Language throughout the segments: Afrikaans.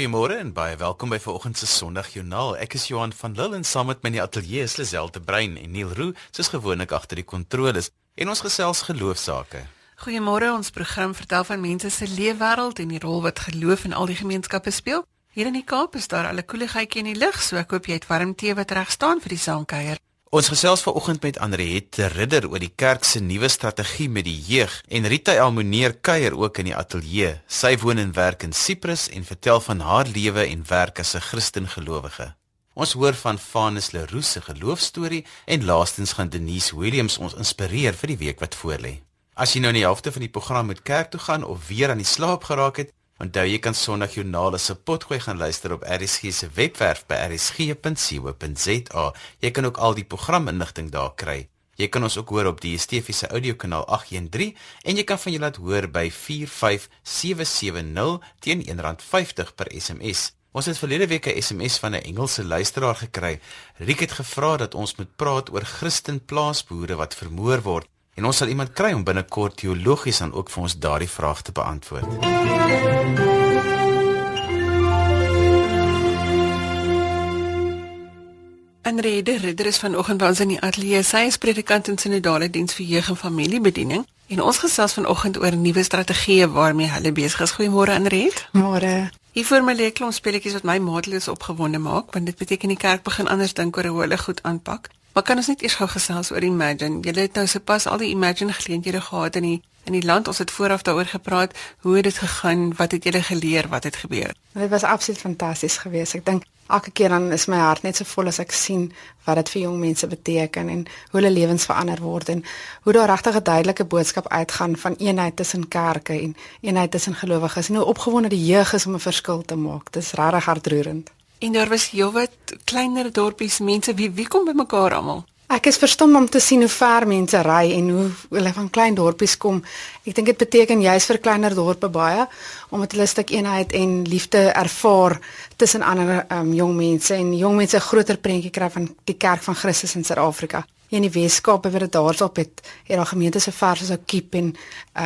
Goeiemôre en baie welkom by vanoggend se Sondagjoernaal. Ek is Johan van Lille en saam met my in die ateljee is Lisel te Brein en Neil Roo, soos gewoonlik agter die kontroles en ons gesels geloofsaake. Goeiemôre, ons program vertel van mense se leefwêreld en die rol wat geloof in al die gemeenskappe speel. Hier in die Kaap is daar al 'n koeligheidjie in die lug, so ek hoop jy het warm tee wat reg staan vir die saamkuier. Ons gesels vanoggend met Andriette Ridder oor die kerk se nuwe strategie met die jeug en Rita Elmoneer kuier ook in die ateljee. Sy woon en werk in Siprus en vertel van haar lewe en werk as 'n Christen gelowige. Ons hoor van Vanus Leroux se geloofstorie en laastens gaan Denise Williams ons inspireer vir die week wat voorlê. As jy nou in die helfte van die program met kerk toe gaan of weer aan die slaap geraak het, Onthou jy kan Sondagjoernaal se potgooi gaan luister op RSG se webwerf by rsg.co.za. Jy kan ook al die programinligting daar kry. Jy kan ons ook hoor op die DSTV se audiokanaal 813 en jy kan van julle laat hoor by 45770 teen R1.50 per SMS. Ons het verlede week 'n SMS van 'n Engelse luisteraar gekry. Riek het gevra dat ons moet praat oor Christen plaasboere wat vermoor word En ons sal iemand kry om binnekort teologies dan ook vir ons daardie vraag te beantwoord. Anrede Ridder is vanoggend by ons in die ateljee. Sy is predikant in Sinodale Diens vir Jeug en Familiebediening. En ons gesels vanoggend oor nuwe strategieë waarmee hulle besig is. Goeiemôre Anred. Môre. Hier voor my lê 'n klomp speletjies wat my maatloos opgewonde maak, want dit beteken die kerk begin anders dink oor hoe hulle goed aanpak. Maar kan ons net eers gou gesels oor Imagine? Jy het nou sopas al die Imagine geleenthede gehad in die in die land. Ons het vooraf daaroor gepraat. Hoe het dit gegaan? Wat het julle geleer? Wat het gebeur? Dit was absoluut fantasties geweest. Ek dink elke keer dan is my hart net so vol as ek sien wat dit vir jong mense beteken en hoe hulle lewens verander word en hoe daar regtig 'n duidelike boodskap uitgaan van eenheid tussen kerke en eenheid tussen gelowiges en hoe opgewonde die jeug is om 'n verskil te maak. Dit is regtig hartroerend. En daar was heelwat kleiner dorpies mense wie wie kom bymekaar almal. Ek is verstom om te sien hoe ver mense ry en hoe hulle van klein dorpies kom. Ek dink dit beteken juist vir kleiner dorpe baie omdat hulle 'n stuk eenheid en liefde ervaar tussen ander um, jong mense en jong mense 'n groter prentjie kry van die kerk van Christus in Suid-Afrika. In die Weskaap het dit daarop het het daar gemeentes so ver soos Oudtshoorn en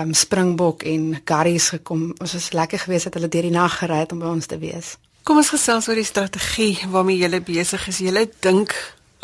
um, Springbok en Garries gekom. Ons was lekker geweest dat hulle deur die nag gery het om by ons te wees. Kom ons gesels oor die strategie waarmee jy besig is. Jy dink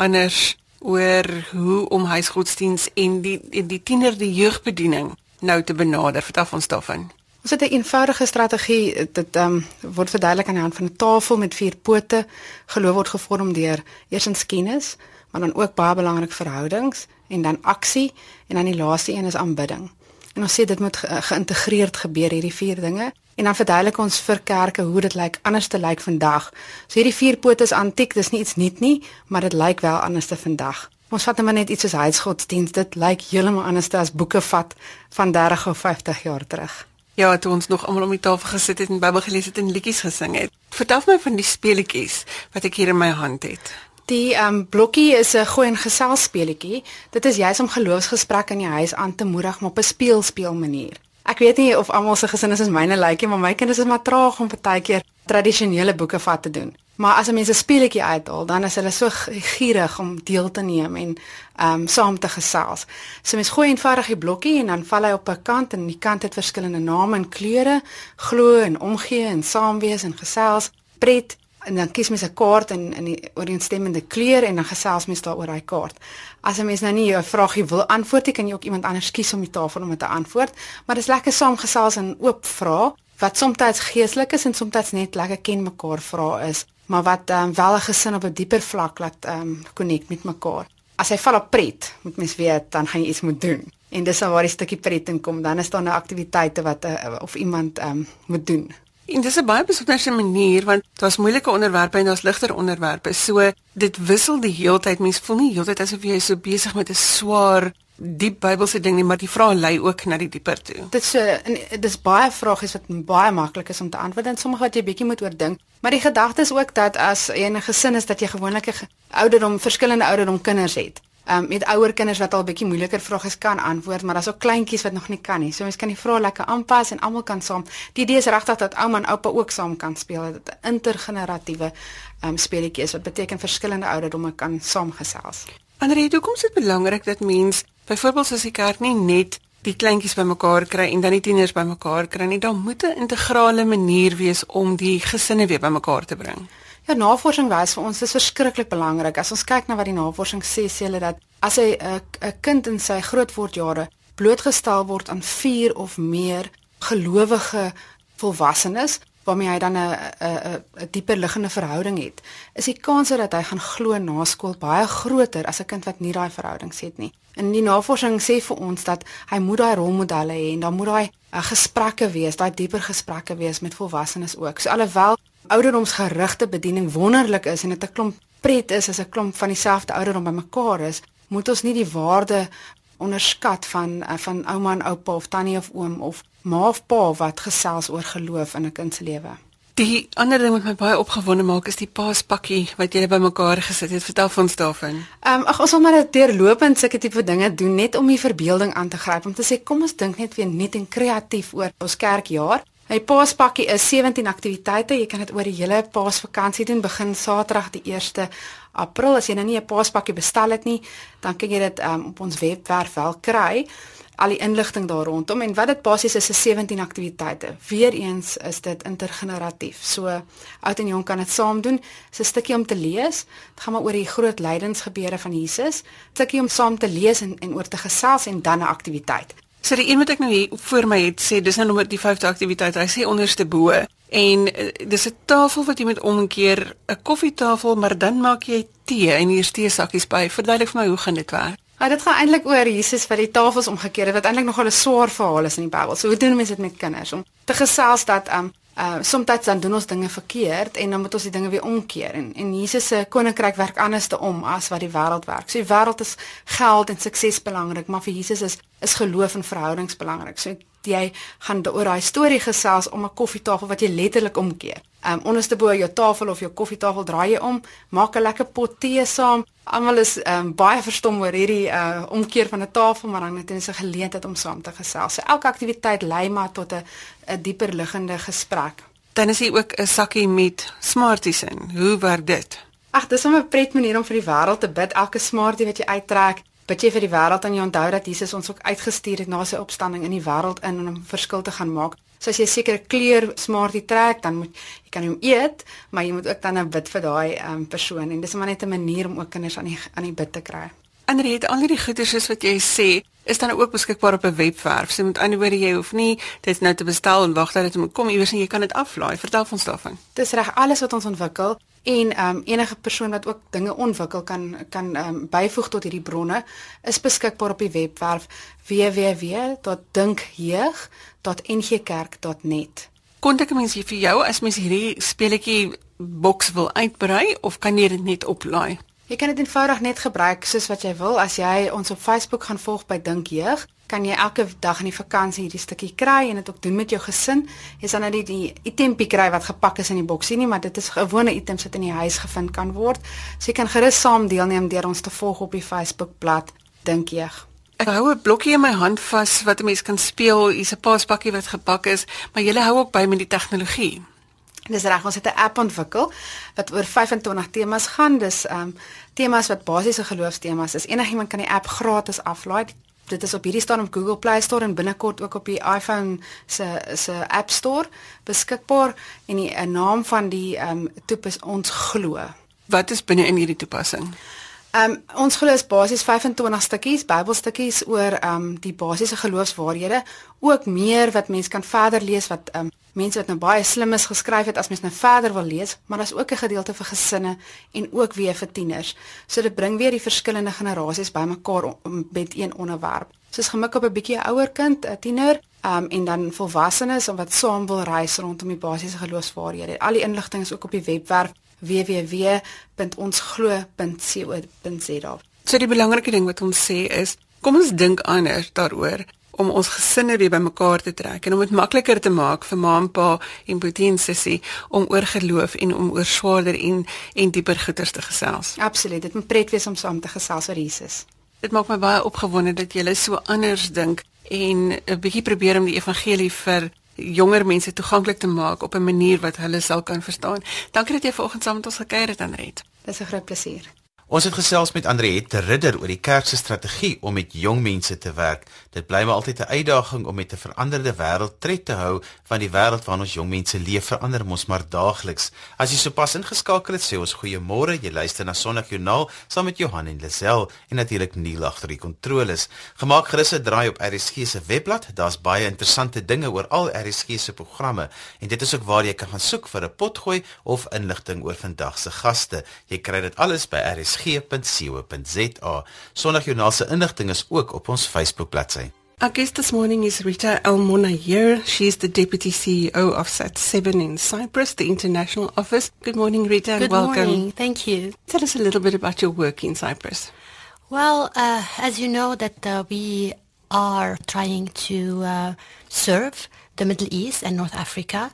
anders oor hoe om huisgodsdiens en die en die tiener die jeugbediening nou te benader. Vertel ons daarvan. Ons het 'n eenvoudige strategie. Dit ehm um, word verduidelik aan die hand van 'n tafel met vier pote. Geloof word gevorm deur eersins kennis, maar dan ook baie belangrik verhoudings en dan aksie en dan die laaste een is aanbidding. En ons sê dit moet ge geïntegreerd gebeur hierdie vier dinge. En dan verduidelik ons vir kerke hoe dit lyk anders te lyk vandag. So hierdie vier pote is antiek, dis nie iets nuut nie, maar dit lyk wel anders te vandag. Ons vat net iets soos huisgodsdienst, dit lyk heeltemal anders as boeke vat van 30 of 50 jaar terug. Ja, toe ons nog almal om die tafel gesit het en Bybel gelees het en liedjies gesing het. Vertel my van die speletjies wat ek hier in my hand het. Die um, blokkie is 'n goeie geselspeletjie. Dit is juis om geloofsgesprekke in die huis aan te moedig op 'n speelspeel manier. Ek weet nie of almal se gesinne soos myne lyk nie, maar my kinders is maar traag om partykeer tradisionele boeke vat te doen. Maar as 'n mens 'n speletjie uithaal, dan is hulle so gierig om deel te neem en ehm um, saam te gesels. So mens gooi eenvoudig die blokkie en dan val hy op 'n kant en die kant het verskillende name en kleure, glo en omgee en saamwees en gesels, pret en dan kies mens 'n kaart in in die ooreenstemmende kleur en dan gesels mens daaroor daai kaart. As 'n mens nou nie 'n vraagie wil antwoord nie, kan jy ook iemand anders kies om die tafel om dit te antwoord, maar dit is lekker saam gesels en oop vra wat soms geestelik is en soms net lekker ken mekaar vra is, maar wat um, wel 'n gesin op 'n dieper vlak laat um, connect met mekaar. As hy val op pret, moet mens weet dan gaan jy iets moet doen. En dis waar die stukkie pret in kom, dan is daar nou aktiwiteite wat uh, of iemand um, moet doen. En dis 'n baie besonderse manier want daar's moeilike onderwerpe en daar's ligter onderwerpe. So dit wissel die heeltyd. Mens voel nie heeltyd asof jy so besig met 'n swaar diep Bybelse ding nie, maar die vrae lei ook na die dieper toe. Dit so dis baie vrae is wat baie maklik is om te antwoord en sommige wat jy bietjie moet oordink. Maar die gedagte is ook dat as jy 'n gesin is dat jy gewoonlik 'n ouderdom verskillende ouderdom kinders het um, met ouer kinders wat al bietjie moeiliker vrae kan antwoord, maar daar's ook kleintjies wat nog nie kan nie. So mens kan die vrae lekker aanpas en almal kan saam. Die idee is regtig dat ouma en oupa ook saam kan speel. Dit 'n intergeneratiewe um, speletjie is wat beteken verskillende ouderdomme kan saamgesels. Andre, hoekom is dit belangrik dat mens byvoorbeeld as die kerk nie net die kleintjies bymekaar kry en dan die tieners bymekaar kry nie. Daar moet 'n integrale manier wees om die gesinne weer bymekaar te bring. Ja, navorsing wys vir ons dis verskriklik belangrik. As ons kyk na wat die navorsing sê, sê hulle dat as 'n 'n kind in sy grootwordjare blootgestel word aan 4 of meer gelowige volwassenes waarmee hy dan 'n 'n 'n dieper liggende verhouding het, is die kans dat hy gaan glo na skool baie groter as 'n kind wat nie daai verhoudings het nie. En die navorsing sê vir ons dat hy moet daai rolmodelle hê en dan moet daai uh, gesprekke wees, daai dieper gesprekke wees met volwassenes ook. So alhoewel ouderdomsgerigte bediening wonderlik is en dit 'n klomp pret is as 'n klomp van dieselfde ouderdom bymekaar is, moet ons nie die waarde onderskat van uh, van ouma en oupa of tannie of oom of ma of pa wat gesels oor geloof in 'n kind se lewe. Die ander ding wat my baie opgewonde maak is die paaspakkie wat jy bymekaar gesit het. Vertel vir ons daarvan. Ehm um, ag ons wil maar dit deurlopend sulke tipe dinge doen net om die verbeelding aan te gryp om te sê kom ons dink net weer nuut en kreatief oor ons kerkjaar. My paaspakkie is 17 aktiwiteite. Jy kan dit oor die hele paasvakansie doen. Begin Saterdag die 1 April. As jy nou nie 'n paaspakkie bestel het nie, dan kan jy dit um, op ons webwerf wel kry al die inligting daar rondom en wat dit basies is is 17 aktiwiteite. Weereens is dit intergeneratief. So oud en jonk kan dit saam doen. Dit is 'n stukkie om te lees. Dit gaan maar oor die groot lydensgebeure van Jesus. 'n Stukkie om saam te lees en en oor te gesels en dan 'n aktiwiteit. So die een wat ek nou hier voor my het sê dis nou nommer die vyfde aktiwiteit. Hy sê onderste bo en uh, dis 'n tafel wat jy met omkeer, 'n koffietafel, maar dan maak jy tee en hier steek sakkies by. Verduidelik vir my hoe gaan dit werk? Ja, dit gaan eintlik oor Jesus wat die tafels omgekeer het wat eintlik nogal 'n swaar verhaal is in die Bybel. So hoe doen mense dit met kinders om te gesels dat um uh soms dan doen ons dinge verkeerd en dan moet ons die dinge weer omkeer en en Jesus se koninkryk werk anders te om as wat die wêreld werk. So die wêreld is geld en sukses belangrik, maar vir Jesus is is geloof en verhoudings belangrik. So jy gaan oor daai storie gesels om 'n koffietafel wat jy letterlik omkeer. Um onderste bo jou tafel of jou koffietafel draai jy om, maak 'n lekker pot tee saam. Almal is um baie verstom oor hierdie uh omkeer van 'n tafel, maar dan het hulle 'n geleentheid om saam te gesels. So elke aktiwiteit lei maar tot 'n 'n dieper liggende gesprek. Dan is hier ook 'n sakkie met Smarties in. Hoe werk dit? Ag, dis 'n pret manier om vir die wêreld te bid. Elke Smartie wat jy uittrek, bid jy vir die wêreld en jy onthou dat Jesus ons ook uitgestuur het na sy opstanding in die wêreld in om 'n verskil te gaan maak. So as jy sekere kleur smartie trek, dan moet jy kan hom eet, maar jy moet ook dan 'n bid vir daai um, persoon en dis maar net 'n manier om ook kinders aan die aan die bid te kry. En het al die goeders soos wat jy sê, is dan ook beskikbaar op 'n webwerf. So met ander woorde jy hoef nie dit nou te bestel en wag dat dit moet kom iewers en jy kan dit aflaai. Vertel ons daarvan. Dis reg, alles wat ons ontwikkel en ehm um, enige persoon wat ook dinge ontwikkel kan kan ehm um, byvoeg tot hierdie bronne is beskikbaar op die webwerf www.dinkjeug.ngkerk.net. Kontak mense vir jou as mens hierdie speletjie boks wil uitbrei of kan jy dit net oplaai? Jy kan dit eenvoudig net gebruik soos wat jy wil. As jy ons op Facebook gaan volg by Dink Jeug, kan jy elke dag in die vakansie hierdie stukkie kry en dit ook doen met jou gesin. Jy sal nou die, die itempie kry wat gepak is in die boksie nie, maar dit is gewone items wat in die huis gevind kan word. So jy kan gerus saam deelneem deur ons te volg op die Facebook bladsy Dink Jeug. Ek hou 'n blokkie in my hand vas wat 'n mens kan speel. Hier's 'n paaspakkie wat gepak is, maar jy hou ook by met die tegnologie. Dis reg, ons het 'n app ontwikkel wat oor 25 temas gaan. Dis ehm um, temas wat basiese geloofstemas is. Enigiemand kan die app gratis aflaai. Dit is op hierdie stadium op Google Play Store en binnekort ook op die iPhone se se App Store beskikbaar en die 'n naam van die ehm um, toep is ons glo. Wat is binne in hierdie toepassing? Ehm um, ons glo is basies 25 stukkies Bybelstukkies oor ehm um, die basiese geloofswaarhede, ook meer wat mens kan verder lees wat ehm um, mense wat nou baie slim is geskryf het as mens nou verder wil lees, maar daar's ook 'n gedeelte vir gesinne en ook weer vir tieners. So dit bring weer die verskillende generasies bymekaar met een onderwerp. Soos gemik op 'n bietjie ouer kind, 'n tiener, um, en dan volwassenes om wat saam wil reis rondom die basiese geloofswaarhede. Al die inligting is ook op die webwerf www.onsglo.co.za. So die belangrike ding wat ons sê is, kom ons dink anders daaroor om ons gesinne weer bymekaar te trek en om dit makliker te maak vir ma en pa en boetie en sussie om oor geloof en om oor swaarder en en dieper goeters te gesels. Absoluut, dit moet pret wees om saam te gesels oor Jesus. Dit maak my baie opgewonde dat jy so anders dink en 'n bietjie probeer om die evangelie vir jonger mense toeganklik te maak op 'n manier wat hulle sal kan verstaan. Dankie dat jy vanoggend saam met ons gekuier het, Anret. Dis 'n groot plesier. Ons het gesels met Andriette Ridder oor die kerk se strategie om met jong mense te werk. Dit bly maar altyd 'n uitdaging om met 'n veranderde wêreld tred te hou, want die wêreld waarin ons jong mense leef verander mos maar daagliks. As jy sopas ingeskakel het, sê ons goeiemôre. Jy luister na Sondag Joernaal saam met Johan en Lisel en natuurlik Neil agter die kontroles. Gemaak gerus 'n draai op RSG se webblad. Daar's baie interessante dinge oor al RSG se programme en dit is ook waar jy kan gaan soek vir 'n potgooi of inligting oor vandag se gaste. Jy kry dit alles by RSG rsg.co.za. Sondagjoernaal se inligting is ook op ons Facebook bladsy. Our guest this morning is Rita Almonayer. She is the Deputy CEO of SAT7 in Cyprus, the international office. Good morning, Rita, and Good welcome. morning. Thank you. Tell us a little bit about your work in Cyprus. Well, uh, as you know, that uh, we are trying to uh, serve the Middle East and North Africa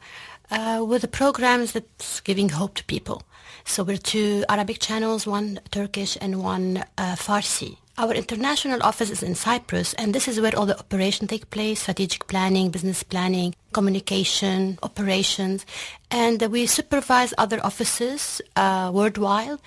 uh, with the programs that's giving hope to people. So we're two Arabic channels, one Turkish and one uh, Farsi. Our international office is in Cyprus, and this is where all the operations take place, strategic planning, business planning, communication, operations. And we supervise other offices uh, worldwide.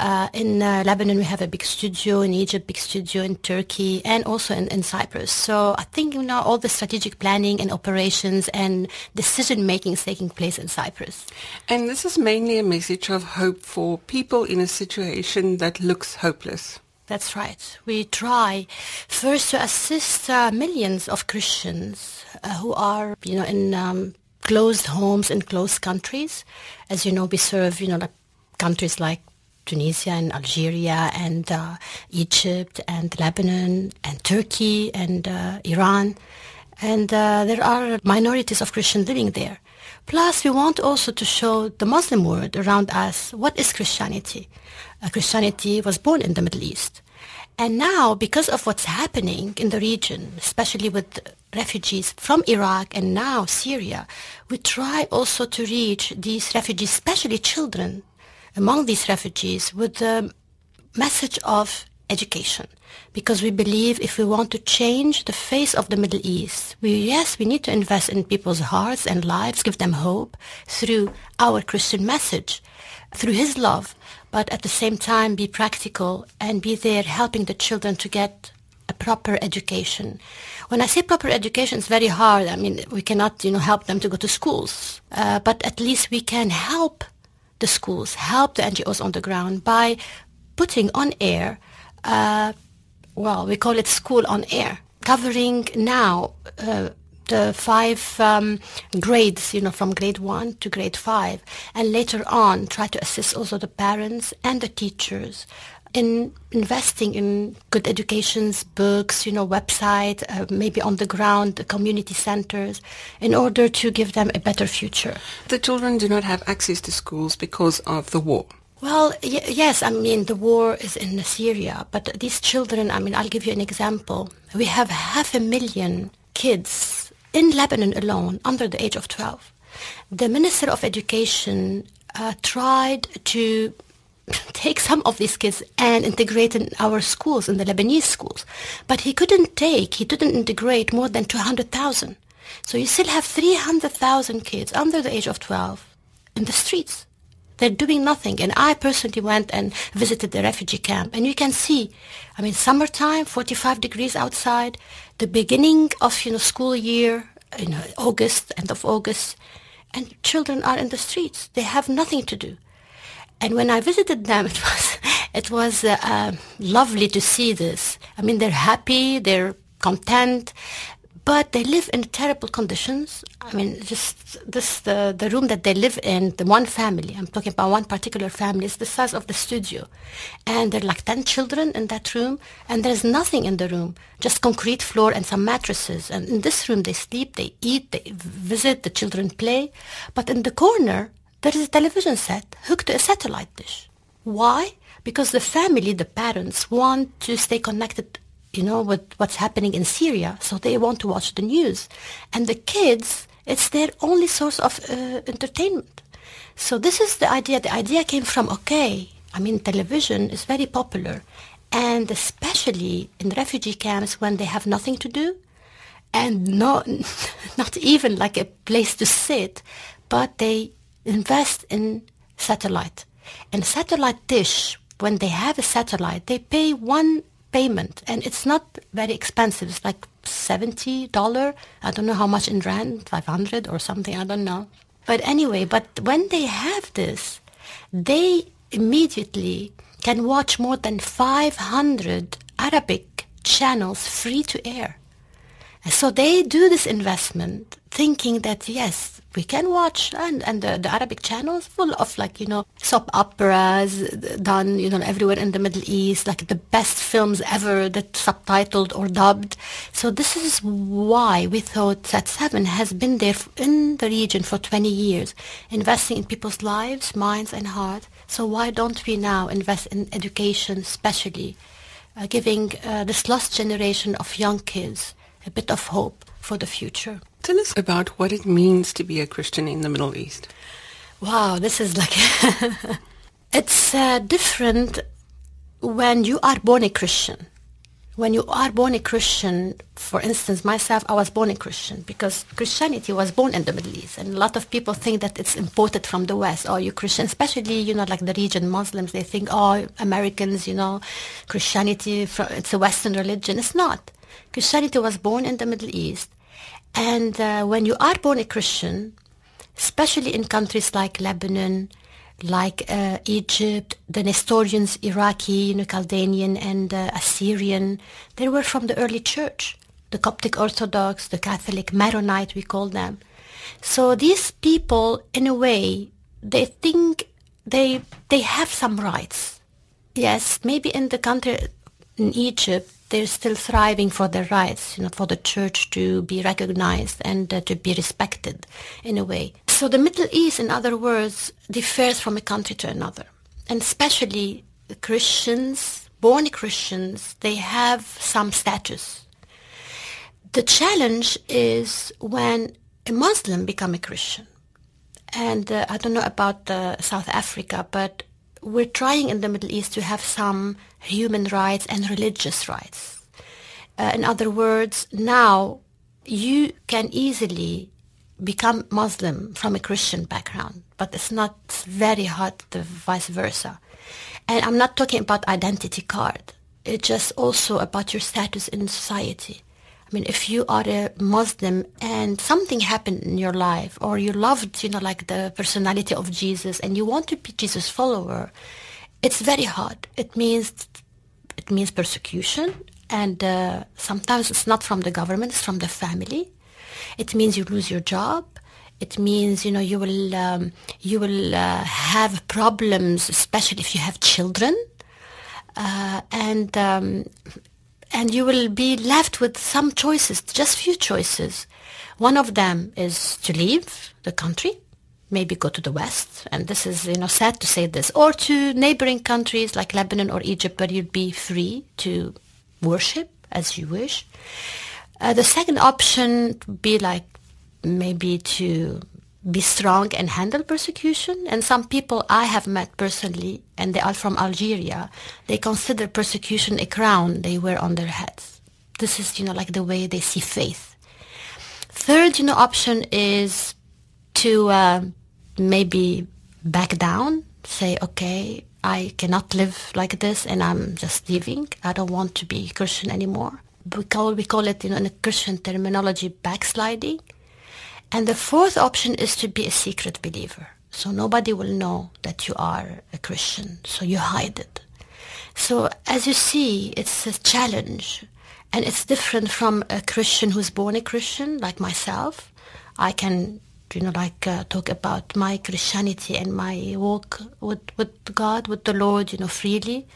Uh, in uh, Lebanon, we have a big studio, in Egypt, big studio, in Turkey, and also in, in Cyprus. So I think, you know, all the strategic planning and operations and decision-making is taking place in Cyprus. And this is mainly a message of hope for people in a situation that looks hopeless. That's right. We try first to assist uh, millions of Christians uh, who are, you know, in um, closed homes in closed countries. As you know, we serve, you know, like countries like Tunisia and Algeria and uh, Egypt and Lebanon and Turkey and uh, Iran. And uh, there are minorities of Christians living there. Plus, we want also to show the Muslim world around us what is Christianity. Uh, Christianity was born in the Middle East. And now, because of what's happening in the region, especially with refugees from Iraq and now Syria, we try also to reach these refugees, especially children among these refugees, with the message of education. Because we believe if we want to change the face of the Middle East, we, yes, we need to invest in people's hearts and lives, give them hope through our Christian message, through His love, but at the same time be practical and be there helping the children to get a proper education. When I say proper education, it's very hard. I mean, we cannot, you know, help them to go to schools, uh, but at least we can help the schools, help the NGOs on the ground by putting on air, uh, well, we call it school on air, covering now uh, the five um, grades, you know, from grade one to grade five, and later on try to assist also the parents and the teachers in investing in good educations, books, you know, website, uh, maybe on the ground, the community centers, in order to give them a better future. The children do not have access to schools because of the war. Well, yes, I mean, the war is in Syria, but these children, I mean, I'll give you an example. We have half a million kids in Lebanon alone under the age of 12. The Minister of Education uh, tried to take some of these kids and integrate in our schools, in the Lebanese schools. But he couldn't take, he didn't integrate more than 200,000. So you still have 300,000 kids under the age of 12 in the streets. They're doing nothing. And I personally went and visited the refugee camp. And you can see, I mean, summertime, 45 degrees outside, the beginning of, you know, school year, you know, August, end of August, and children are in the streets. They have nothing to do. And when I visited them, it was it was uh, uh, lovely to see this. I mean, they're happy, they're content, but they live in terrible conditions. I mean, just this the the room that they live in, the one family. I'm talking about one particular family. is the size of the studio, and there are like ten children in that room, and there's nothing in the room, just concrete floor and some mattresses. And in this room, they sleep, they eat, they visit, the children play, but in the corner there is a television set hooked to a satellite dish. Why? Because the family, the parents, want to stay connected, you know, with what's happening in Syria, so they want to watch the news. And the kids, it's their only source of uh, entertainment. So this is the idea. The idea came from, okay, I mean, television is very popular, and especially in refugee camps when they have nothing to do, and not, not even like a place to sit, but they invest in satellite. And satellite dish when they have a satellite, they pay one payment and it's not very expensive. It's like $70. I don't know how much in rand, 500 or something, I don't know. But anyway, but when they have this, they immediately can watch more than 500 Arabic channels free to air. So they do this investment thinking that yes, we can watch and, and the, the Arabic channels full of like, you know, soap operas done, you know, everywhere in the Middle East, like the best films ever that subtitled or dubbed. So this is why we thought that Seven has been there in the region for 20 years, investing in people's lives, minds and heart. So why don't we now invest in education, especially uh, giving uh, this lost generation of young kids a bit of hope for the future. Tell us about what it means to be a Christian in the Middle East. Wow, this is like it's uh, different when you are born a Christian. When you are born a Christian, for instance, myself, I was born a Christian because Christianity was born in the Middle East, and a lot of people think that it's imported from the West. Oh, you Christian, especially you know, like the region Muslims, they think, oh, Americans, you know, Christianity, it's a Western religion. It's not. Christianity was born in the Middle East. And uh, when you are born a Christian, especially in countries like Lebanon, like uh, Egypt, the Nestorians, Iraqi, you know, Chaldean and uh, Assyrian, they were from the early church, the Coptic Orthodox, the Catholic, Maronite, we call them. So these people, in a way, they think they they have some rights. Yes, maybe in the country in Egypt, they're still thriving for their rights, you know, for the church to be recognized and uh, to be respected in a way. So the Middle East, in other words, differs from a country to another. And especially Christians, born Christians, they have some status. The challenge is when a Muslim become a Christian. And uh, I don't know about uh, South Africa, but we're trying in the Middle East to have some human rights and religious rights. Uh, in other words, now you can easily become Muslim from a Christian background, but it's not very hard the vice versa. And I'm not talking about identity card. It's just also about your status in society. I mean, if you are a Muslim and something happened in your life, or you loved, you know, like the personality of Jesus, and you want to be Jesus follower, it's very hard. It means it means persecution, and uh, sometimes it's not from the government; it's from the family. It means you lose your job. It means you know you will um, you will uh, have problems, especially if you have children, uh, and um, and you will be left with some choices, just few choices. One of them is to leave the country, maybe go to the West, and this is, you know, sad to say this, or to neighboring countries like Lebanon or Egypt, where you'd be free to worship as you wish. Uh, the second option would be like maybe to be strong and handle persecution. And some people I have met personally, and they are from Algeria, they consider persecution a crown they wear on their heads. This is, you know, like the way they see faith. Third, you know, option is to uh, maybe back down, say, okay, I cannot live like this, and I'm just leaving. I don't want to be Christian anymore. We call we call it, you know, in a Christian terminology, backsliding. And the fourth option is to be a secret believer. So nobody will know that you are a Christian. So you hide it. So as you see, it's a challenge. And it's different from a Christian who's born a Christian, like myself. I can, you know, like uh, talk about my Christianity and my walk with, with God, with the Lord, you know, freely.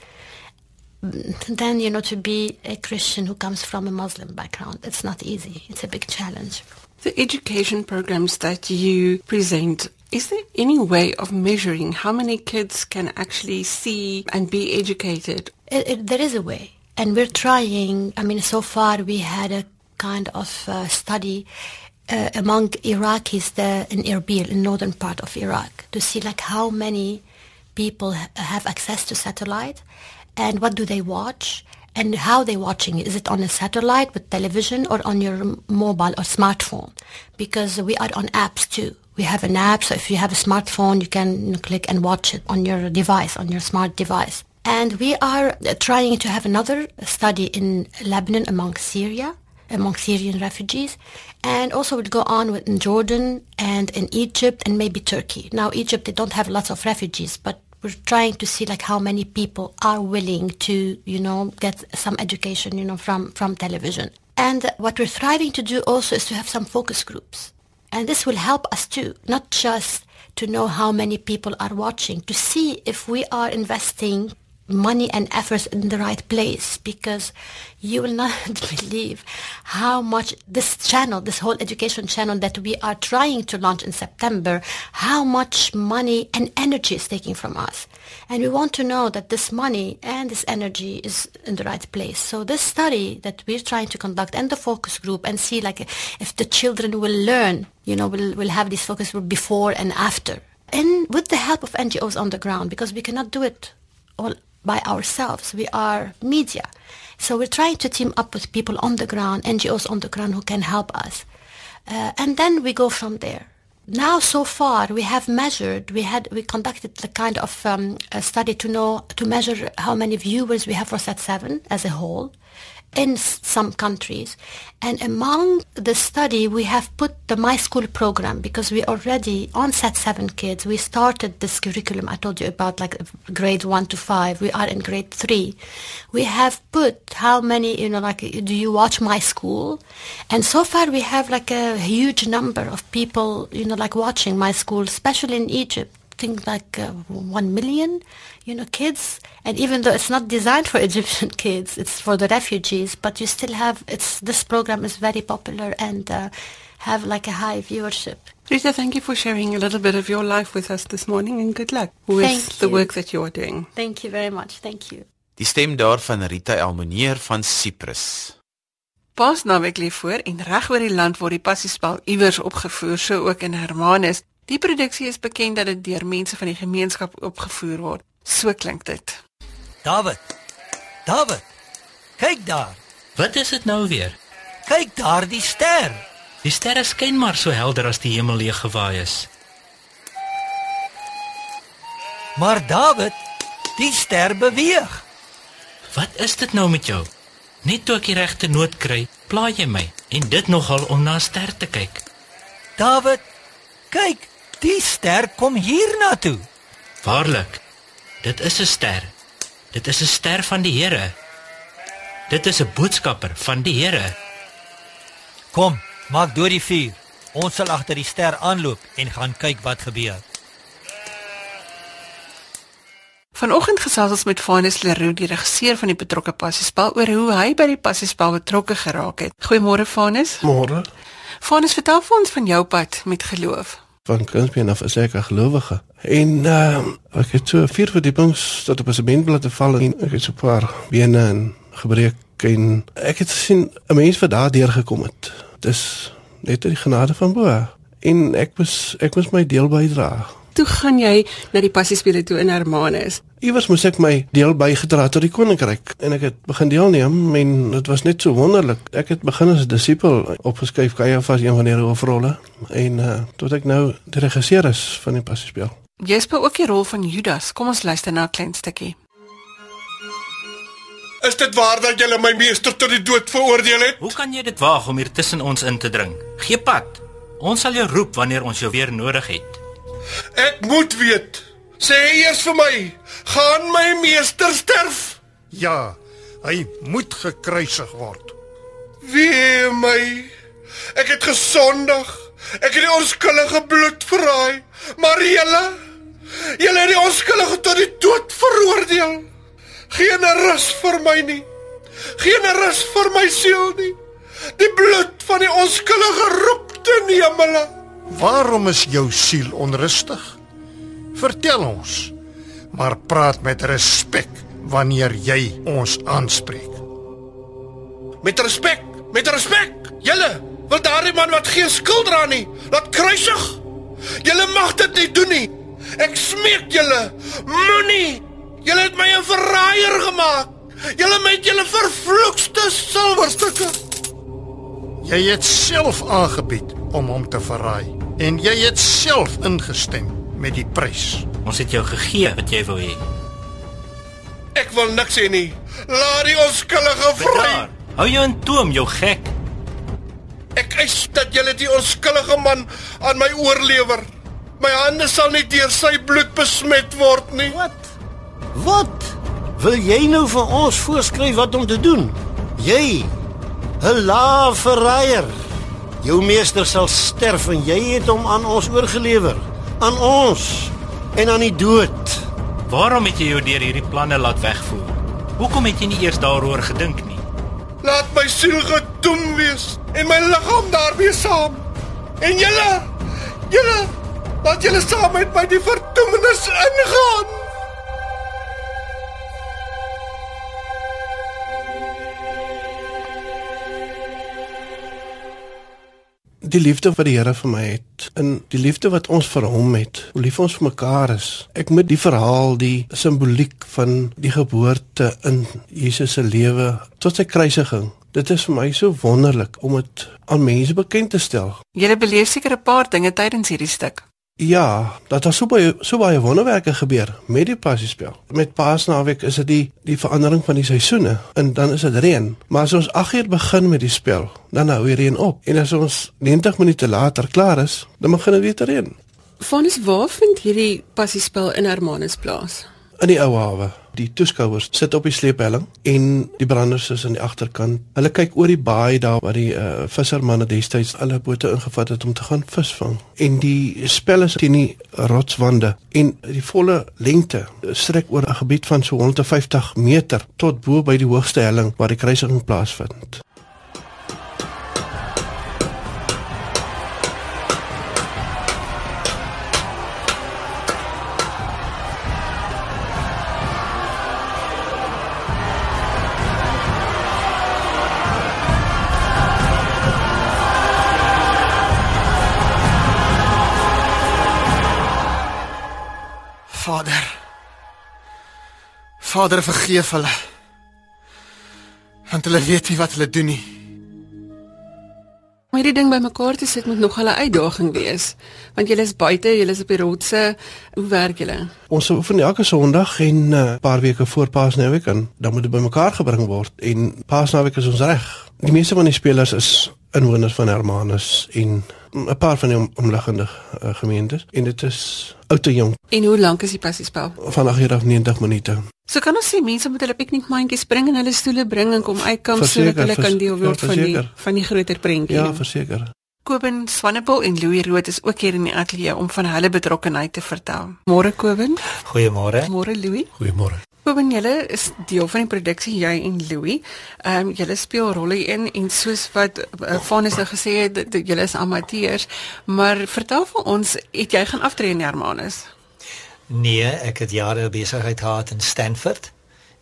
Then, you know, to be a Christian who comes from a Muslim background, it's not easy. It's a big challenge. The education programs that you present, is there any way of measuring how many kids can actually see and be educated? It, it, there is a way. And we're trying, I mean, so far we had a kind of uh, study uh, among Iraqis there in Erbil, in northern part of Iraq, to see like how many people have access to satellite and what do they watch and how they're watching it. Is it on a satellite with television or on your mobile or smartphone? Because we are on apps too. We have an app, so if you have a smartphone, you can click and watch it on your device, on your smart device. And we are trying to have another study in Lebanon among Syria, among Syrian refugees, and also would go on with in Jordan and in Egypt and maybe Turkey. Now Egypt they don't have lots of refugees, but we're trying to see like how many people are willing to, you know, get some education, you know, from from television. And what we're striving to do also is to have some focus groups. And this will help us too, not just to know how many people are watching, to see if we are investing money and efforts in the right place because you will not believe how much this channel, this whole education channel that we are trying to launch in September, how much money and energy is taking from us. And we want to know that this money and this energy is in the right place. So this study that we're trying to conduct and the focus group and see like if the children will learn, you know, will will have this focus group before and after. And with the help of NGOs on the ground, because we cannot do it all by ourselves. We are media. So we're trying to team up with people on the ground, NGOs on the ground who can help us. Uh, and then we go from there. Now, so far, we have measured, we had, we conducted the kind of um, study to know, to measure how many viewers we have for Set Seven as a whole in some countries. And among the study, we have put the My School program because we already, on Sat 7 kids, we started this curriculum I told you about, like grade 1 to 5. We are in grade 3. We have put how many, you know, like, do you watch My School? And so far we have like a huge number of people, you know, like watching My School, especially in Egypt think like uh, 1 million, you know, kids. And even though it's not designed for Egyptian kids, it's for the refugees, but you still have, it's, this program is very popular and uh, have like a high viewership. Rita, thank you for sharing a little bit of your life with us this morning and good luck with Thank the you. work that you are doing. Thank you very much. Thank you. Die stem daarvan Rita Elmonier van Cyprus. Paasnaweek lê voor en reg oor die land word die passiespel iewers opgevoer, so ook in Hermanus. Die produksie is bekend dat dit deur mense van die gemeenskap opgevoer word. So klink dit. David. David. Kyk daar. Wat is dit nou weer? Kyk daar die ster. Die sterre skyn maar so helder as die hemel leeg gewaai is. Maar David, die ster beweeg. Wat is dit nou met jou? Net toe ek die regte noot kry, pla jy my en dit nogal om na 'n ster te kyk. David, kyk, die ster kom hiernatoe. Waarlik. Dit is 'n ster. Dit is 'n ster van die Here. Dit is 'n boodskapper van die Here. Kom, maak deur die vuur. Ons sal agter die ster aanloop en gaan kyk wat gebeur. Vanoggend gesels ons met Vanus Leroux, die regisseur van die betrokke passiespel oor hoe hy by die passiespel betrokke geraak het. Goeiemôre Vanus. Môre. Vanus, vertel vir ons van jou pad met geloof. Van kindsbeen af is ek 'n gelowige. En uh, ek het so vier verdiepings tot op 'n sementblad te val en ek het so 'n paar bene en gebreek en ek het gesien 'n mens wat daar deurgekom het. Dis net die genade van bo. En ek moes ek moes my deel bydra. Toe gaan jy na die passiespele toe in Hermanus. Iewers moes ek my deel bygedra tot die koninkryk en ek het begin deelneem en dit was net so wonderlik. Ek het begin as 'n disipel opgeskryf Caiaphas een van die hoofrolle en uh, tot ek nou die regisseur is van die passiespel. Jy speel ook die rol van Judas. Kom ons luister na 'n klein stukkie. Is dit waar dat jy my meester tot die dood veroordeel het? Hoe kan jy dit waag om hier tussen ons in te dring? Gee pad. Ons sal jou roep wanneer ons jou weer nodig het. Ek moet weet. Sê eers vir my, gaan my meester sterf? Ja, hy moet gekruisig word. Wee my. Ek het gesondig. Ek het die onskuldige bloed verraai. Maar julle, julle het die onskuldige tot die dood veroordeel. Geen rus vir my nie. Geen rus vir my siel nie. Die bloed van die onskuldige roep ten hemele. Waarom is jou siel onrustig? Vertel ons. Maar praat met respek wanneer jy ons aanspreek. Met respek, met respek. Julle wil daardie man wat geen skuld dra nie, laat kruisig. Julle mag dit nie doen nie. Ek smeek julle, moenie. Julle het my 'n verraaier gemaak. Julle met julle vervloekste silwerstukke. Jy het self aangebied om hom te verraai en jy het self ingestem met die prys. Ons het jou gegee wat jy wou hê. Ek wil niks hê nie. Laat die onskuldige vry. Hou jou in toom, jou gek. Ek eis dat julle die onskuldige man aan my oorlewer. My hande sal nie deur sy bloed besmet word nie. Wat? Wat? Wil jy nou vir ons voorskryf wat om te doen? Jy, 'n lae verraaier. Jou meester sal sterf en jy het hom aan ons oorgelewer. Aan ons en aan die dood. Waarom het jy jou deur hierdie planne laat wegvoer? Hoekom het jy nie eers daaroor gedink nie? Laat my siel gedoem wees en my liggaam daarmee saam. En julle, julle, laat julle saam met my die verdoemenis ingaan. Die liefde wat die Here vir my het en die liefde wat ons vir hom het, hoe lief ons vir mekaar is. Ek moet die verhaal, die simboliek van die geboorte in Jesus se lewe tot sy kruisiging. Dit is vir my so wonderlik om dit aan mense bekend te stel. Jy beleef seker 'n paar dinge tydens hierdie stuk. Ja, dat daar so baie so baie wonderwerke gebeur met die passiespel. Met Paasnaweek is dit die die verandering van die seisoene en dan is dit reën. Maar as ons 8 uur begin met die spel, dan hou die reën op. En as ons 90 minute later klaar is, dan begin dit weer te reën. Vanus waar vind hierdie passiespel in Hermanus plaas? In die ou hawe. Die toeskouers sit op die sleephelling en die branders is aan die agterkant. Hulle kyk oor die baai daar waar die uh, vissermanne destyds hulle bote ingevat het om te gaan visvang. En die spel is teen die rotswande en die volle lengte strek oor 'n gebied van so 150 meter tot bo by die hoogste helling waar die kruisiging plaasvind. Vader vergeef hulle. Want hulle weet nie wat hulle doen nie. Om hierdie ding bymekaar te sit moet nog 'n uitdaging wees, want julle is buite, julle is op die rotse. Hoe werk julle? Ons oefen elke Sondag en 'n uh, paar weke voor Paasnaweek en dan moet dit bymekaar gebring word en Paasnaweek is ons reg. Die meeste van die spelers is inwoners van Hermanus en 'n paar van die om, omliggende uh, gemeentes en dit is oud en jong En hoe lank is die passiespel? van 8 uur af 90 minute. So kan ons sê mense moet hulle piknikmandjies bring en hulle stoele bring en kom uitkom sodat hulle kan deel word ja, van die van die groter prentjie. Ja, verseker. Koben Swanepoel en Louis Rood is ook hier in die ateljee om van hulle betrokkenheid te vertel. Môre Koben, Goeiemôre. môre Louis. Goeiemôre. Koben, julle is deel van die produksie jy en Louis. Ehm um, julle speel rolle in en soos wat uh, Vanus nou gesê het, julle is amateurs, maar vertel vir ons, het jy gaan aftree in Hermanus? Nee, ek het jare besigheid gehad in Stanford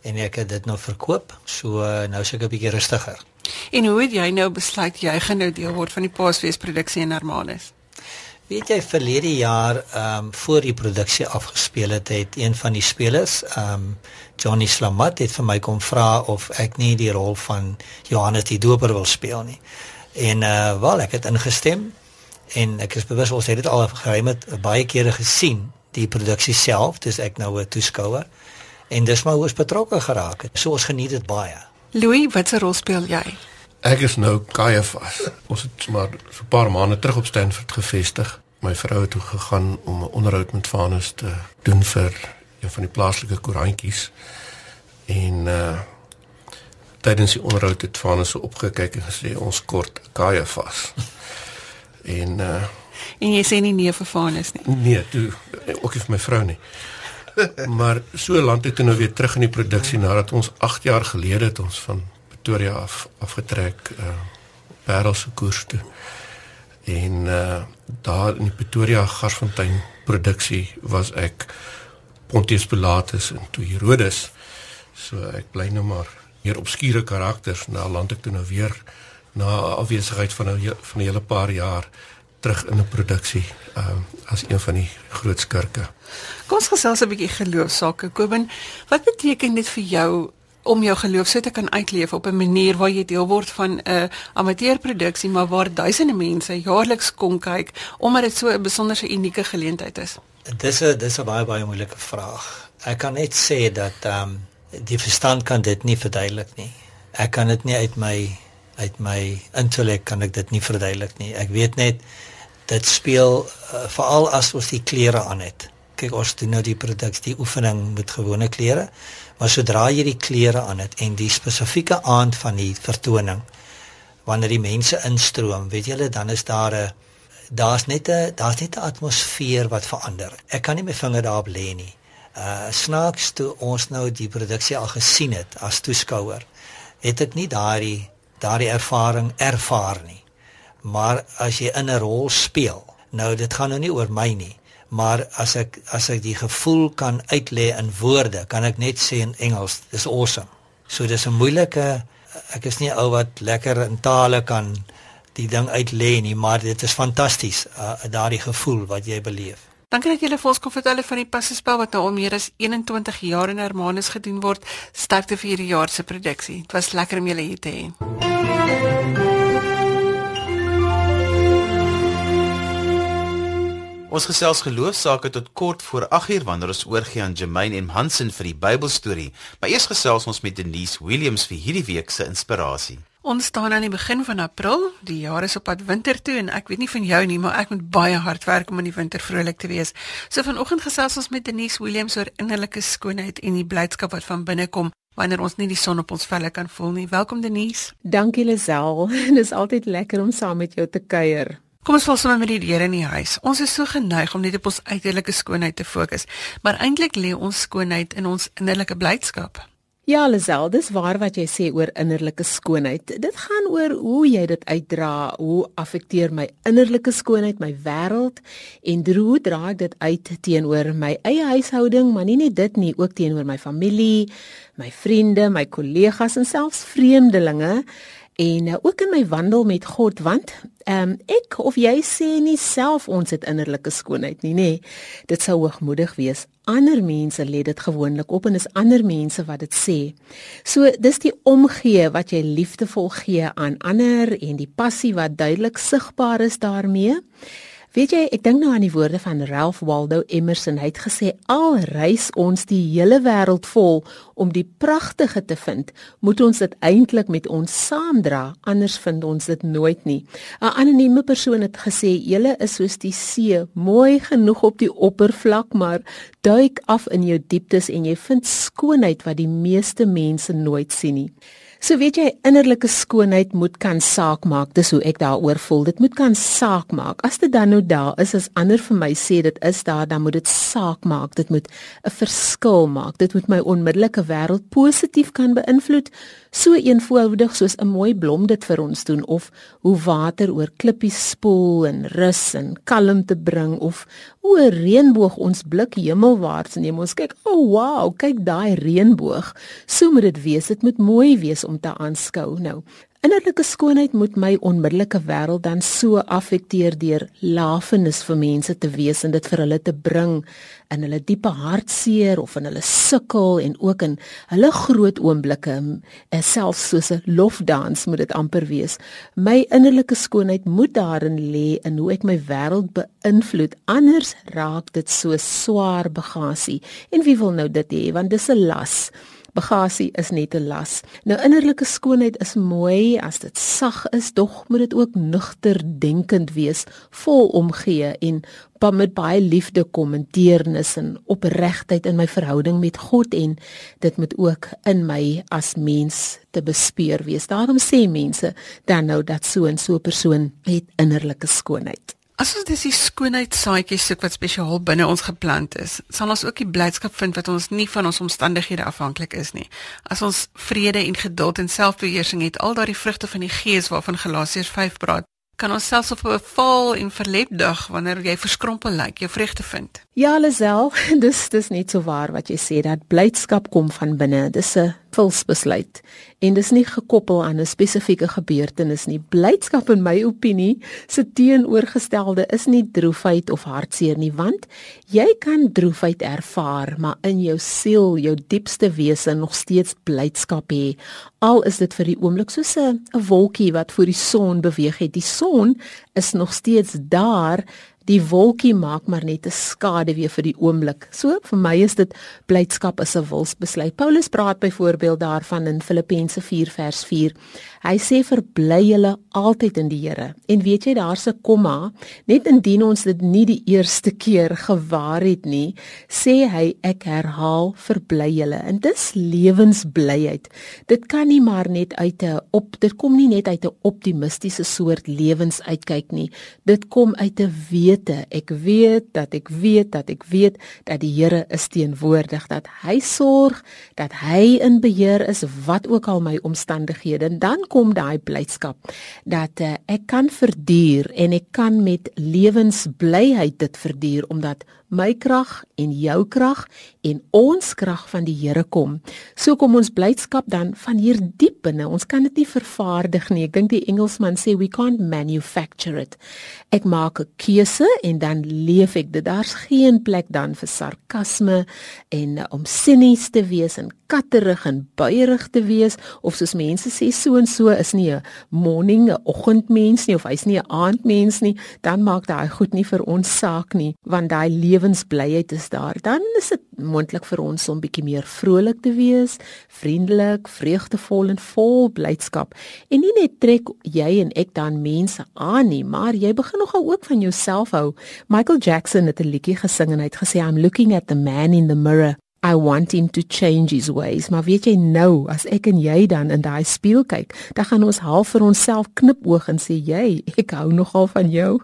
en ek het dit nou verkoop. So uh, nou is ek 'n bietjie rustiger. En hoe het jy nou besluit jy gaan nou deel word van die Paasfees produksie in Hermanus? Weet jy verlede jaar ehm um, voor die produksie afgespeel het, het een van die spelers, ehm um, Johnny Slamat het vir my kom vra of ek nie die rol van Johannes die Doper wil speel nie. En uh wel, ek het ingestem en ek is bewus ons het dit al geruime baie kere gesien, die produksie self, dis ek nou 'n toeskouer. En dis maar hoe ons betrokke geraak het. So ons geniet dit baie. Louis, watse rol speel jy? Ek is nou Caiaphas. Ons het maar so 'n paar maande terug op Stanford gevestig. My vrou het toe gegaan om 'n onderhoud met Vanus te doen vir een van die plaaslike koerantjies. En uh tydens die onderhoud het Vanus so opgekyk en gesê ons kort Caiaphas. en uh En jy sê nie nee vir Vanus nie. nee, toe ook nie vir my vrou nie. maar so lank het toe nou weer terug in die produksie nadat ons 8 jaar gelede het ons van Pretoria af afgetrek uh Parel se koers toe. En uh daar in die Pretoria Garsfontein produksie was ek Pontius Pilatus en toe Herodes. So ek bly nou maar meer obskure karakters. Nou land ek toe nou weer na afwesigheid van 'n he- van 'n hele paar jaar terug in 'n produksie um, as een van die groot skurke. Kom ons gesels 'n bietjie geloofsake. Koben, wat beteken dit vir jou om jou geloof so te kan uitleef op 'n manier waar jy deel word van 'n amateurproduksie maar waar duisende mense jaarliks kom kyk omdat dit so 'n besonderse unieke geleentheid is? Dis 'n dis 'n baie baie moeilike vraag. Ek kan net sê dat ehm um, die verstand kan dit nie verduidelik nie. Ek kan dit nie uit my uit my intellek kan ek dit nie verduidelik nie. Ek weet net dit speel uh, veral as ons die klere aan het. Kyk ons doen nou die produksie, die oefening met gewone klere, maar sodra jy die klere aan het en die spesifieke aand van die vertoning wanneer die mense instroom, weet julle, dan is daar 'n daar's net 'n daar's net 'n atmosfeer wat verander. Ek kan nie my vinger daarop lê nie. Uh snaaks toe ons nou die produksie al gesien het as toeskouer, het ek nie daardie daardie ervaring ervaar nie. Maar as jy in 'n rol speel, nou dit gaan nou nie oor my nie, maar as ek as ek die gevoel kan uitlê in woorde, kan ek net sê in Engels, dis awesome. So dis 'n moeilike ek is nie ou wat lekker in tale kan die ding uitlê nie, maar dit is fantasties uh, daardie gevoel wat jy beleef. Dankie dat julle vir ons kom vertel van die passespel wat nou al meer as 21 jaar in Hermanus gedoen word. Sterkte vir hierdie jaar se produksie. Dit was lekker om julle hier te hê. Ons gesels geloofsaake tot kort voor 8uur wanneer ons oorgie aan Jermaine en Hansen vir die Bybelstorie. Maar eers gesels ons met Denise Williams vir hierdie week se inspirasie. Ons staan aan die begin van April. Die jaar is op pad winter toe en ek weet nie van jou nie, maar ek moet baie hard werk om in die winter vrolik te wees. So vanoggend gesels ons met Denise Williams oor innerlike skoonheid en die blydskap wat van binne kom wanneer ons nie die son op ons velle kan voel nie. Welkom Denise. Dankie Lisel. Dit is altyd lekker om saam met jou te kuier. Kom ons val sommer met die deure in die huis. Ons is so geneig om net op ons uiterlike skoonheid te fokus, maar eintlik lê ons skoonheid in ons innerlike blydskap. Ja, Lisel, dis waar wat jy sê oor innerlike skoonheid. Dit gaan oor hoe jy dit uitdra, hoe affekteer my innerlike skoonheid my wêreld en hoe dra ek dit uit teenoor my eie huishouding, maar nie net dit nie, ook teenoor my familie, my vriende, my kollegas en selfs vreemdelinge en uh, ook in my wandel met God want ehm um, ek of jy sê nie self ons het innerlike skoonheid nie nê dit sou hoogmoedig wees. Ander mense lê dit gewoonlik op en is ander mense wat dit sê. So dis die omgee wat jy liefdevol gee aan ander en die passie wat duidelik sigbaar is daarmee Weet jy, ek dink nou aan die woorde van Ralph Waldo Emerson. Hy het gesê al reis ons die hele wêreld vol om die pragtige te vind, moet ons dit eintlik met ons saamdra, anders vind ons dit nooit nie. 'n Anonieme persoon het gesê: "Julle is soos die see, mooi genoeg op die oppervlak, maar duik af in jou dieptes en jy vind skoonheid wat die meeste mense nooit sien nie." So weet jy innerlike skoonheid moet kan saak maak. Dis hoe ek daaroor voel. Dit moet kan saak maak. As dit dan nou daar is as ander vir my sê dit is daar, dan moet dit saak maak. Dit moet 'n verskil maak. Dit moet my onmiddellike wêreld positief kan beïnvloed. So eenvoudig soos 'n mooi blom dit vir ons doen of hoe water oor klippies spoel en rus en kalmte bring of o, 'n reënboog ons blik hemelwaarts neem. Ons kyk, o, oh, wow, kyk daai reënboog. So moet dit wees. Dit moet mooi wees om te aanskou. Nou, Innerlike skoonheid moet my onmiddellike wêreld dan so affekteer deur lafenis vir mense te wees en dit vir hulle te bring in hulle diepe hartseer of in hulle sukkel en ook in hulle groot oomblikke eh, selfs soos 'n lofdans moet dit amper wees. My innerlike skoonheid moet daarin lê in hoe ek my wêreld beïnvloed. Anders raak dit so swaar bagasie. En wie wil nou dit hê want dis 'n las. Bagasie is net 'n las. Nou innerlike skoonheid is mooi as dit sag is, dog moet dit ook nugter denkend wees, vol omgee en met baie liefde kom en deernis en opregtheid in my verhouding met God en dit moet ook in my as mens te bespeur wees. Daarom sê mense dan nou dat so 'n so 'n persoon het innerlike skoonheid. As ons dis die skoonheidssaadjies soek wat spesiaal binne ons geplant is, sal ons ook die blydskap vind wat ons nie van ons omstandighede afhanklik is nie. As ons vrede en geduld en selfbeheersing het, al daardie vrugte van die Gees waarvan Galasiërs 5 praat, kan ons selfs op 'n val en verlep dag wanneer jy verskrompel lyk, jou vreugde vind. Ja, Lisel, dis dis net so waar wat jy sê dat blydskap kom van binne. Dis 'n wilsbesluit en dis nie gekoppel aan 'n spesifieke gebeurtenis nie. Blydskap in my opinie se teenoorgestelde is nie droefheid of hartseer nie, want jy kan droefheid ervaar, maar in jou siel, jou diepste wese nog steeds blydskap hê. Al is dit vir die oomblik soos 'n wolkie wat voor die son beweeg het. Die son is nog steeds daar Die wolkie maak maar net 'n skade weer vir die oomblik. So vir my is dit blydskap is 'n wilsbesluit. Paulus praat byvoorbeeld daarvan in Filippense 4 vers 4. Hy sê verbly julle altyd in die Here. En weet jy daar's 'n komma, net indien ons dit nie die eerste keer gewaar het nie, sê hy ek herhaal verbly julle. En dis lewensblyheid. Dit kan nie maar net uit 'n op dit kom nie net uit 'n optimistiese soort lewens uitkyk nie. Dit kom uit 'n wete. Ek weet dat ek weet dat ek weet dat die Here is teenwoordig, dat hy sorg, dat hy in beheer is wat ook al my omstandighede. En dan kom daai blydskap dat uh, ek kan verduur en ek kan met lewensblyheid dit verduur omdat my krag en jou krag en ons krag van die Here kom. So kom ons blydskap dan van hier diep binne. Ons kan dit nie vervaardig nie. Ek dink die Engelsman sê we can't manufacture it. Ek maak 'n keuse en dan leef ek dit. Daar's geen plek dan vir sarkasme en uh, om sinies te wees en katterig en buierig te wees of soos mense sê so en so is nie 'n morning 'n oggendmens nie of hy's nie 'n aandmens nie, dan maak daai goed nie vir ons saak nie, want daai lewensblyheid is daar. Dan is dit moontlik vir ons om bietjie meer vrolik te wees, vriendelik, vreugdevol en vol blydskap. En nie net trek jy en ek dan mense aan nie, maar jy begin nogal ook van jouself hou. Michael Jackson het 'n liedjie gesing en hy het gesê I'm looking at the man in the mirror I want him to change his ways. Maar weet jy nou, as ek en jy dan in daai spieël kyk, dan gaan ons half vir onsself knipoog en sê jy, ek hou nogal van jou.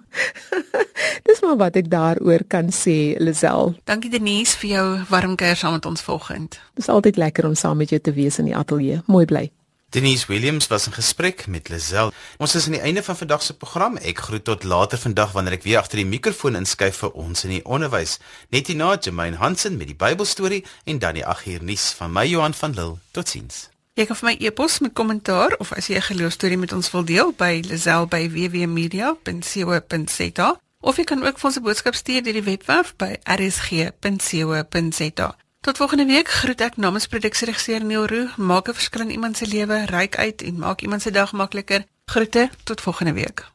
Dis maar wat ek daaroor kan sê, Lisel. Dankie Denise vir jou warm kuier saam met ons vanoggend. Dis altyd lekker om saam met jou te wees in die ateljee. Mooi bly. Denise Williams was in gesprek met Lisel. Ons is aan die einde van vandag se program. Ek groet tot later vandag wanneer ek weer agter die mikrofoon inskuif vir ons in die onderwys. Net hierna Jermaine Hansen met die Bybelstorie en dan die 8 uur nuus van my Johan van Lille. Totsiens. Jy kan vir my e-pos met kommentaar of as jy 'n geloostorie met ons wil deel by lisel@wwmedia.co.za of jy kan ook vir ons 'n boodskap stuur deur die webwerf by rsg.co.za. Tot volgende week groet ek namens produksieregisseur Neil Roo. Maak 'n verskil in iemand se lewe, ryk uit en maak iemand se dag makliker. Groete tot volgende week.